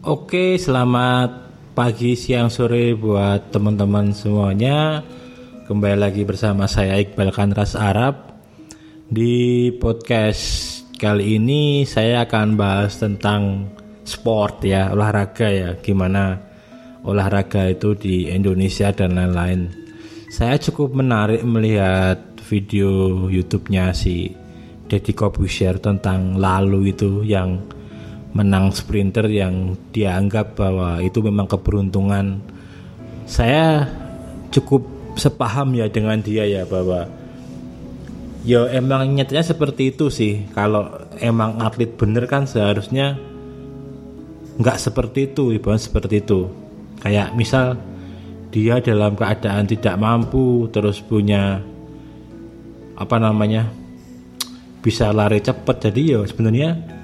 Oke, selamat pagi, siang, sore buat teman-teman semuanya. Kembali lagi bersama saya Iqbal Kanras Arab. Di podcast kali ini saya akan bahas tentang sport ya, olahraga ya, gimana olahraga itu di Indonesia dan lain-lain. Saya cukup menarik melihat video YouTube-nya si Deddy Kobusier tentang lalu itu yang menang sprinter yang dia anggap bahwa itu memang keberuntungan. Saya cukup sepaham ya dengan dia ya bahwa ya emang nyatanya seperti itu sih. Kalau emang atlet bener kan seharusnya nggak seperti itu, ibarat seperti itu. Kayak misal dia dalam keadaan tidak mampu terus punya apa namanya bisa lari cepat jadi ya sebenarnya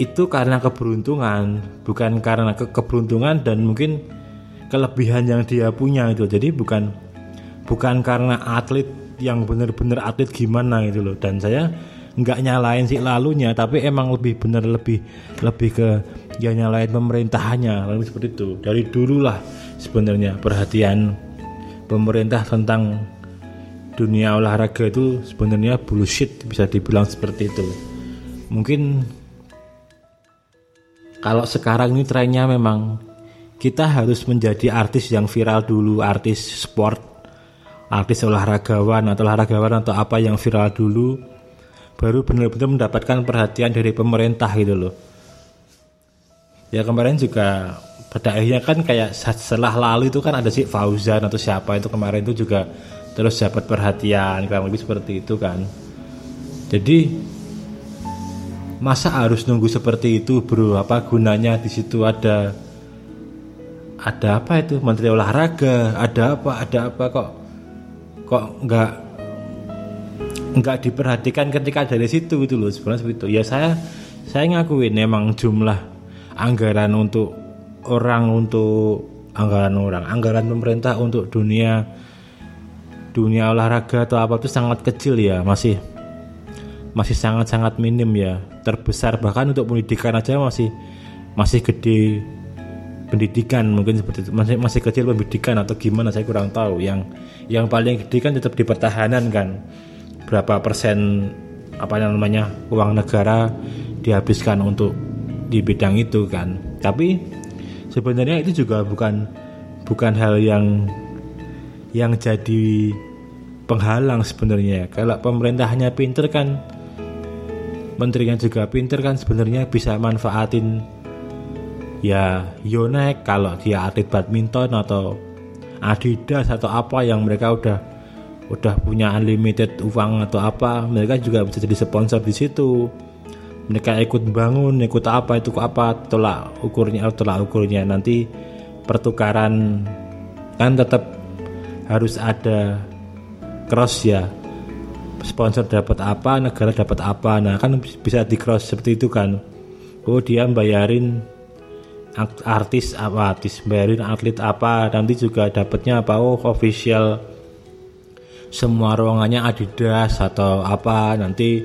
itu karena keberuntungan bukan karena ke keberuntungan dan mungkin kelebihan yang dia punya itu jadi bukan bukan karena atlet yang benar-benar atlet gimana gitu loh. Dan saya nggak nyalain sih lalunya tapi emang lebih benar lebih lebih ke ya nyalain pemerintahannya lalu seperti itu. Dari dulu lah sebenarnya perhatian pemerintah tentang dunia olahraga itu sebenarnya bullshit bisa dibilang seperti itu. Mungkin kalau sekarang ini trennya memang kita harus menjadi artis yang viral dulu, artis sport, artis olahragawan atau olahragawan atau apa yang viral dulu, baru benar-benar mendapatkan perhatian dari pemerintah gitu loh. Ya kemarin juga pada akhirnya kan kayak setelah lalu itu kan ada si Fauzan atau siapa itu kemarin itu juga terus dapat perhatian kurang lebih seperti itu kan. Jadi masa harus nunggu seperti itu bro? Apa gunanya di situ ada ada apa itu? Menteri olahraga ada apa ada apa? Kok kok nggak nggak diperhatikan ketika dari situ gitu loh sebenarnya seperti itu. Ya saya saya ngakuin memang jumlah anggaran untuk orang untuk anggaran orang anggaran pemerintah untuk dunia dunia olahraga atau apa itu sangat kecil ya masih masih sangat-sangat minim ya. Terbesar bahkan untuk pendidikan aja masih masih gede pendidikan mungkin seperti itu. Masih masih kecil pendidikan atau gimana saya kurang tahu. Yang yang paling gede kan tetap di pertahanan kan. Berapa persen apa namanya uang negara dihabiskan untuk di bidang itu kan. Tapi sebenarnya itu juga bukan bukan hal yang yang jadi penghalang sebenarnya. Kalau pemerintahnya pinter kan menterinya juga pinter kan sebenarnya bisa manfaatin ya Yonek kalau dia atlet badminton atau Adidas atau apa yang mereka udah udah punya unlimited uang atau apa mereka juga bisa jadi sponsor di situ. Mereka ikut bangun ikut apa itu apa tolak ukurnya tolak ukurnya. Nanti pertukaran kan tetap harus ada cross ya sponsor dapat apa negara dapat apa. Nah kan bisa di cross seperti itu kan. Oh dia bayarin artis apa artis bayarin atlet apa. Nanti juga dapatnya apa? Oh official. Semua ruangannya Adidas atau apa. Nanti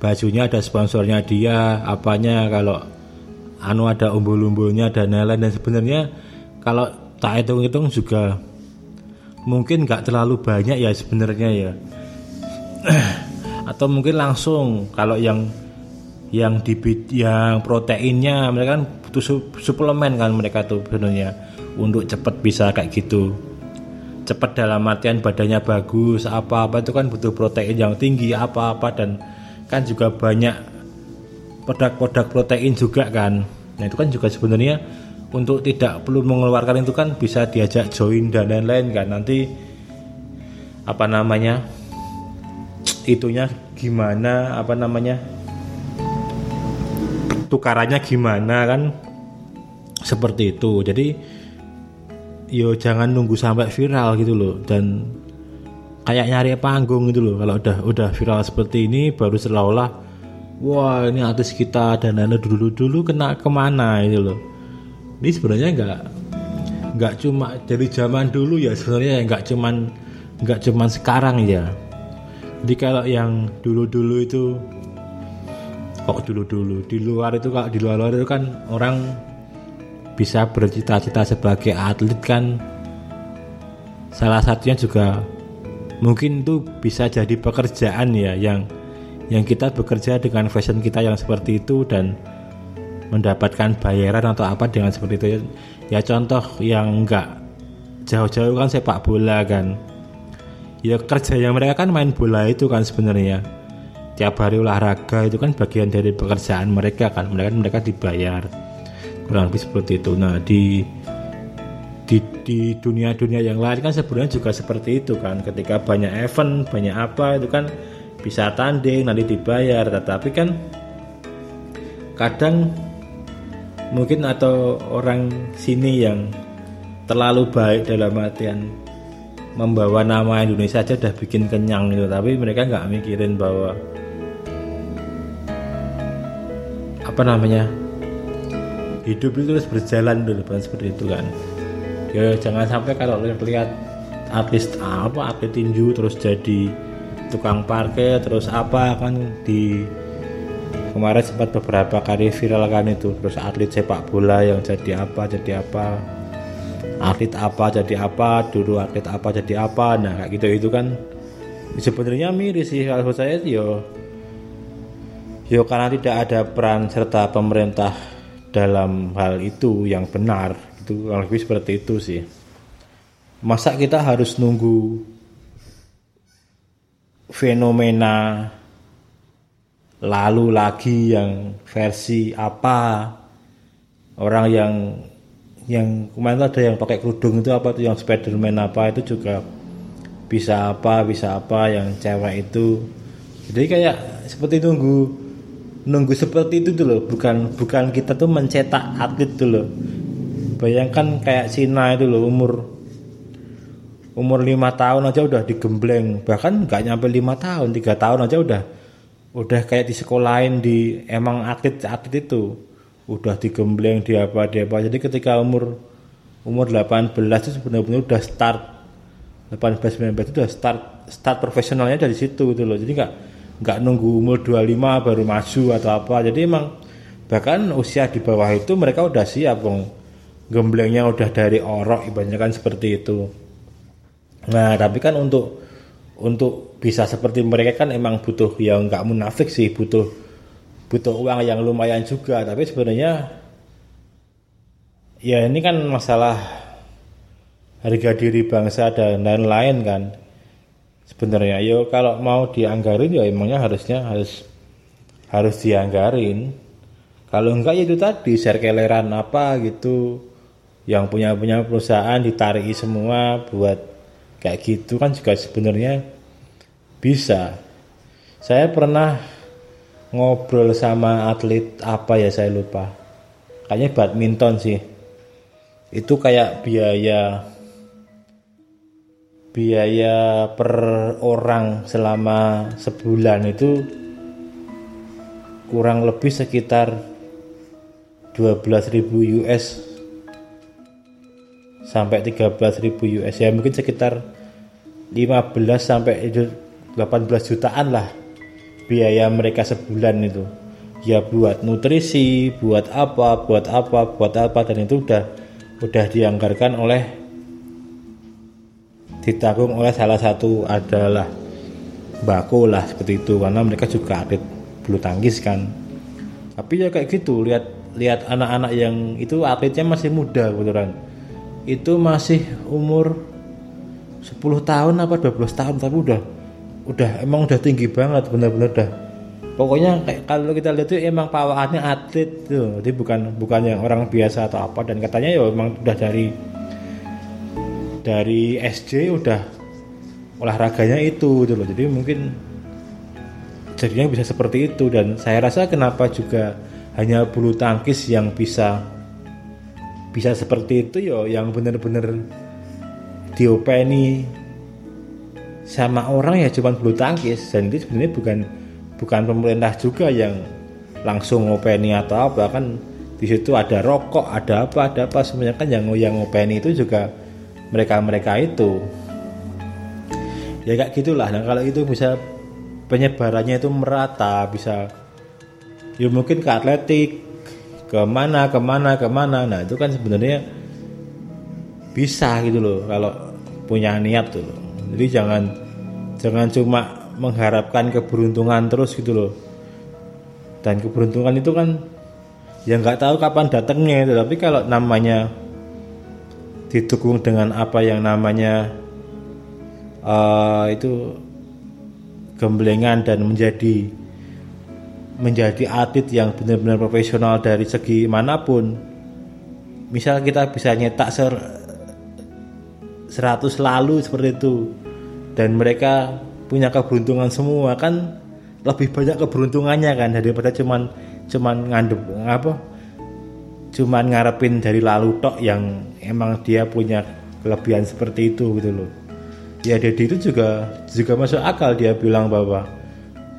bajunya ada sponsornya dia apanya. Kalau anu ada umbul-umbulnya dan lain-lain dan sebenarnya kalau tak hitung-hitung juga mungkin nggak terlalu banyak ya sebenarnya ya atau mungkin langsung kalau yang yang di yang proteinnya mereka kan butuh suplemen kan mereka tuh sebenarnya. Untuk cepat bisa kayak gitu. Cepat dalam artian badannya bagus apa apa itu kan butuh protein yang tinggi apa apa dan kan juga banyak produk-produk protein juga kan. Nah itu kan juga sebenarnya untuk tidak perlu mengeluarkan itu kan bisa diajak join dan lain-lain kan. Nanti apa namanya itunya gimana apa namanya tukarannya gimana kan seperti itu. Jadi yo jangan nunggu sampai viral gitu loh. Dan kayak nyari panggung gitu loh. Kalau udah udah viral seperti ini baru seolah-olah wah ini artis kita dan lain dulu dulu kena ke mana itu loh. Ini sebenarnya nggak nggak cuma dari zaman dulu ya sebenarnya nggak cuman nggak cuman sekarang ya jadi kalau yang dulu-dulu itu kok dulu-dulu? Di luar itu kalau di luar-luar itu kan orang bisa bercita-cita sebagai atlet kan. Salah satunya juga mungkin itu bisa jadi pekerjaan ya yang yang kita bekerja dengan fashion kita yang seperti itu dan mendapatkan bayaran atau apa dengan seperti itu. Ya contoh yang enggak jauh-jauh kan sepak bola kan ya kerja yang mereka kan main bola itu kan sebenarnya. Tiap hari olahraga itu kan bagian dari pekerjaan mereka kan. Mereka mereka dibayar. Kurang lebih seperti itu. Nah di di di dunia-dunia yang lain kan sebenarnya juga seperti itu kan. Ketika banyak event banyak apa itu kan bisa tanding nanti dibayar. Tetapi kan kadang mungkin atau orang sini yang terlalu baik dalam artian membawa nama Indonesia aja udah bikin kenyang gitu. Tapi mereka nggak mikirin bahwa apa namanya hidup itu terus berjalan dulu bukan seperti itu kan. Ya jangan sampai kalau lihat artis apa atlet tinju terus jadi tukang parkir terus apa kan di kemarin sempat beberapa kali viral kan itu. Terus atlet sepak bola yang jadi apa jadi apa atlet apa jadi apa dulu atlet apa jadi apa nah kayak gitu itu kan. Sebenarnya miris sih kalau saya yo. Yo karena tidak ada peran serta pemerintah dalam hal itu yang benar itu lebih seperti itu sih. Masa kita harus nunggu fenomena lalu lagi yang versi apa? Orang yang yang kemarin ada yang pakai kerudung itu apa tuh yang Spiderman apa itu juga bisa apa bisa apa yang cewek itu. Jadi kayak seperti nunggu nunggu seperti itu loh bukan bukan kita tuh mencetak atlet loh. Bayangkan kayak Cina itu loh umur umur lima tahun aja udah digembleng. Bahkan nggak nyampe lima tahun tiga tahun aja udah udah kayak di sekolahin di emang atlet atlet itu udah digembleng di apa di apa jadi ketika umur umur 18 itu benar-benar udah start. 18 19 itu udah start start profesionalnya dari situ gitu loh. Jadi nggak nggak nunggu umur 25 baru maju atau apa. Jadi emang bahkan usia di bawah itu mereka udah siap bong gemblengnya udah dari orok ibaratnya kan seperti itu. Nah, tapi kan untuk untuk bisa seperti mereka kan emang butuh ya nggak munafik sih, butuh butuh uang yang lumayan juga. Tapi sebenarnya ya ini kan masalah harga diri bangsa dan lain-lain kan. Sebenarnya yo kalau mau dianggarin ya emangnya harusnya harus harus dianggarin. Kalau enggak ya itu tadi serkeleran apa gitu yang punya punya perusahaan ditarik semua buat kayak gitu kan juga sebenarnya bisa saya pernah ngobrol sama atlet apa ya saya lupa. Kayaknya badminton sih. Itu kayak biaya biaya per orang selama sebulan itu kurang lebih sekitar 12.000 US sampai 13.000 US ya mungkin sekitar 15 sampai 18 jutaan lah biaya mereka sebulan itu. Ya buat nutrisi buat apa buat apa buat apa dan itu udah udah dianggarkan oleh ditanggung oleh salah satu adalah bako lah seperti itu. Karena mereka juga atlet bulu tangkis kan. Tapi ya kayak gitu lihat lihat anak-anak yang itu atletnya masih muda kebetulan. Itu masih umur 10 tahun apa 12 tahun tapi udah udah emang udah tinggi banget benar-benar udah. Pokoknya kayak kalau kita lihat itu emang pawaannya atlet tuh. Jadi bukan bukan yang orang biasa atau apa. Dan katanya ya emang udah dari dari SJ udah olahraganya itu gitu loh. Jadi mungkin jadinya bisa seperti itu. Dan saya rasa kenapa juga hanya bulu tangkis yang bisa bisa seperti itu yo yang bener-bener diopeni sama orang ya cuma bulu tangkis. Dan itu sebenarnya bukan bukan pemerintah juga yang langsung ngopeni atau apa kan di situ ada rokok ada apa ada apa sebenarnya kan yang yang ngopeni itu juga mereka mereka itu. Ya kayak gitulah. Nah kalau itu bisa penyebarannya itu merata bisa ya mungkin ke atletik ke mana ke mana ke mana. Nah itu kan sebenarnya bisa gitu loh kalau punya niat tuh jadi jangan jangan cuma mengharapkan keberuntungan terus gitu loh. Dan keberuntungan itu kan ya nggak tahu kapan datangnya tapi kalau namanya didukung dengan apa yang namanya uh, itu gemblengan dan menjadi menjadi atlet yang benar-benar profesional dari segi mana pun. Misal kita bisa nyetak ser 100 lalu seperti itu dan mereka punya keberuntungan semua kan lebih banyak keberuntungannya kan daripada cuman cuman ngandep apa cuman ngarepin dari lalu tok yang emang dia punya kelebihan seperti itu gitu loh. Ya Dedi itu juga juga masuk akal dia bilang bahwa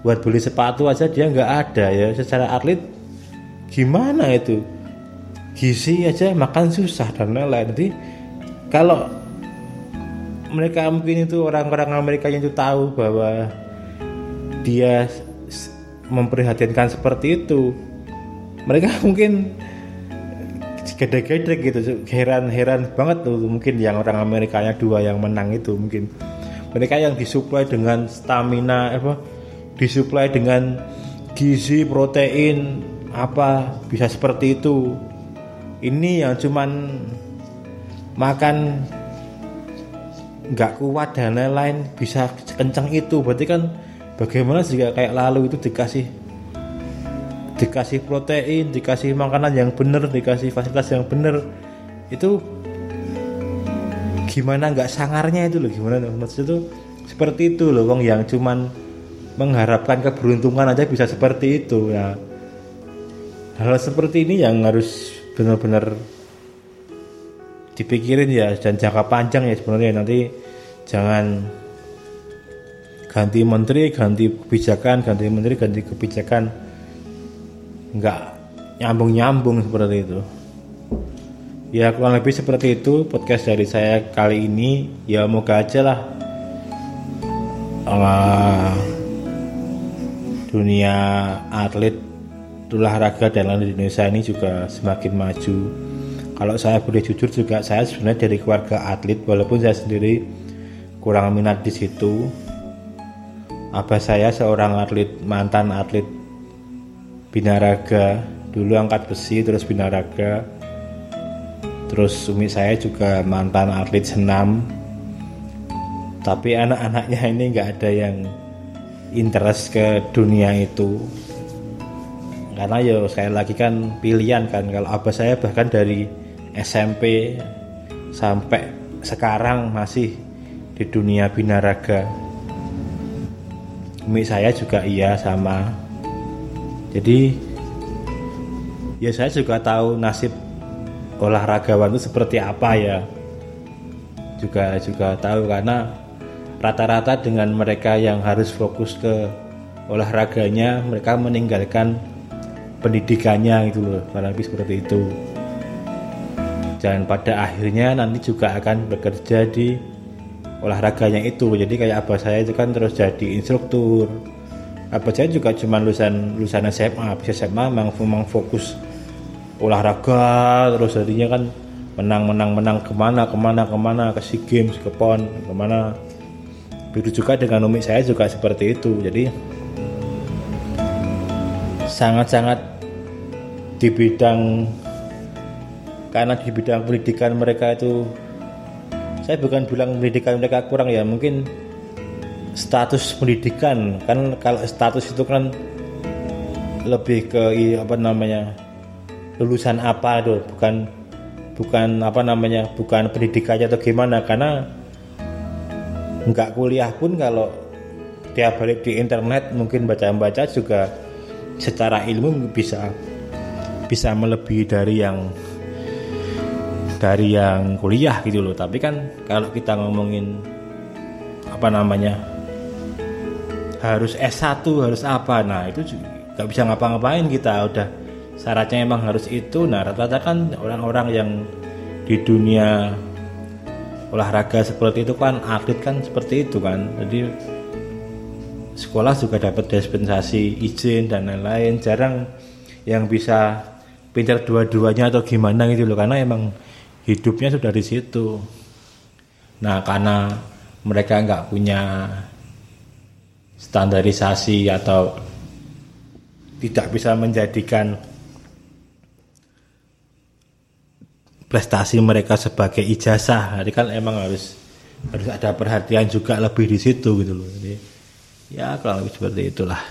buat beli sepatu aja dia nggak ada ya. Secara atlet gimana itu? Gizi aja makan susah dan lain-lain. Jadi kalau mereka mungkin itu orang-orang Amerika yang itu tahu bahwa dia memprihatinkan seperti itu. Mereka mungkin gede-gede gitu heran-heran banget tuh mungkin yang orang Amerika nya dua yang menang itu mungkin. Mereka yang disuplai dengan stamina apa disuplai dengan gizi protein apa bisa seperti itu. Ini yang cuman makan nggak kuat dan lain-lain bisa kencang itu. Berarti kan bagaimana jika kayak lalu itu dikasih dikasih protein dikasih makanan yang benar dikasih fasilitas yang benar itu gimana nggak sangarnya itu loh gimana? Maksud itu seperti itu loh wong yang cuman mengharapkan keberuntungan aja bisa seperti itu. Ya hal seperti ini yang harus benar-benar dipikirin ya dan jangka panjang ya sebenarnya. Nanti jangan ganti menteri ganti kebijakan ganti menteri ganti kebijakan. Nggak nyambung-nyambung seperti itu. Ya kurang lebih seperti itu podcast dari saya kali ini. Ya moga aja lah. Uh, dunia atlet olahraga dan lain di Indonesia ini juga semakin maju kalau saya boleh jujur juga saya sebenarnya dari keluarga atlet walaupun saya sendiri kurang minat di situ. Abah saya seorang atlet mantan atlet binaraga. Dulu angkat besi terus binaraga. Terus umi saya juga mantan atlet senam. Tapi anak-anaknya ini nggak ada yang interest ke dunia itu. Karena ya sekali lagi kan pilihan kan. Kalau abah saya bahkan dari SMP sampai sekarang masih di dunia binaraga. Umi saya juga iya sama. Jadi ya saya juga tahu nasib olahragawan itu seperti apa ya. Juga juga tahu karena rata-rata dengan mereka yang harus fokus ke olahraganya mereka meninggalkan pendidikannya gitu loh kurang lebih seperti itu dan pada akhirnya nanti juga akan bekerja di olahraganya itu. Jadi kayak abah saya itu kan terus jadi instruktur. Apa saya juga cuma lulusan lulusan SMA bisa SMA memang, memang fokus olahraga. Terus jadinya kan menang menang menang ke mana ke mana ke mana ke sea games ke pon ke mana. Begitu juga dengan umi saya juga seperti itu. Jadi sangat-sangat di bidang karena di bidang pendidikan mereka itu saya bukan bilang pendidikan mereka kurang ya mungkin status pendidikan kan kalau status itu kan lebih ke apa namanya lulusan apa tuh bukan bukan apa namanya bukan pendidikannya atau gimana karena nggak kuliah pun kalau tiap balik di internet mungkin baca-baca juga secara ilmu bisa bisa melebihi dari yang dari yang kuliah gitu loh. Tapi kan kalau kita ngomongin apa namanya harus S1 harus apa nah itu nggak bisa ngapa-ngapain kita. Udah syaratnya emang harus itu. Nah rata-rata kan orang-orang yang di dunia olahraga seperti itu kan atlet kan seperti itu kan. Jadi sekolah juga dapat dispensasi izin dan lain-lain. Jarang yang bisa pintar dua-duanya atau gimana gitu loh. Karena emang hidupnya sudah di situ. Nah karena mereka nggak punya standarisasi atau tidak bisa menjadikan prestasi mereka sebagai ijazah. Jadi kan emang harus harus ada perhatian juga lebih di situ gitu loh. Jadi ya kurang lebih seperti itulah.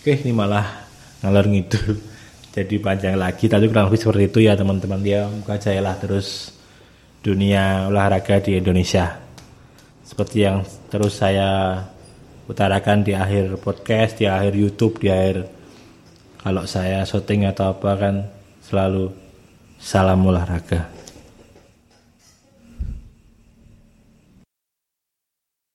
Oke ini malah ngalor ngidul jadi panjang lagi tapi kurang lebih seperti itu ya teman-teman. Dia muka lah terus dunia olahraga di Indonesia. Seperti yang terus saya utarakan di akhir podcast di akhir YouTube di akhir kalau saya syuting atau apa kan selalu salam olahraga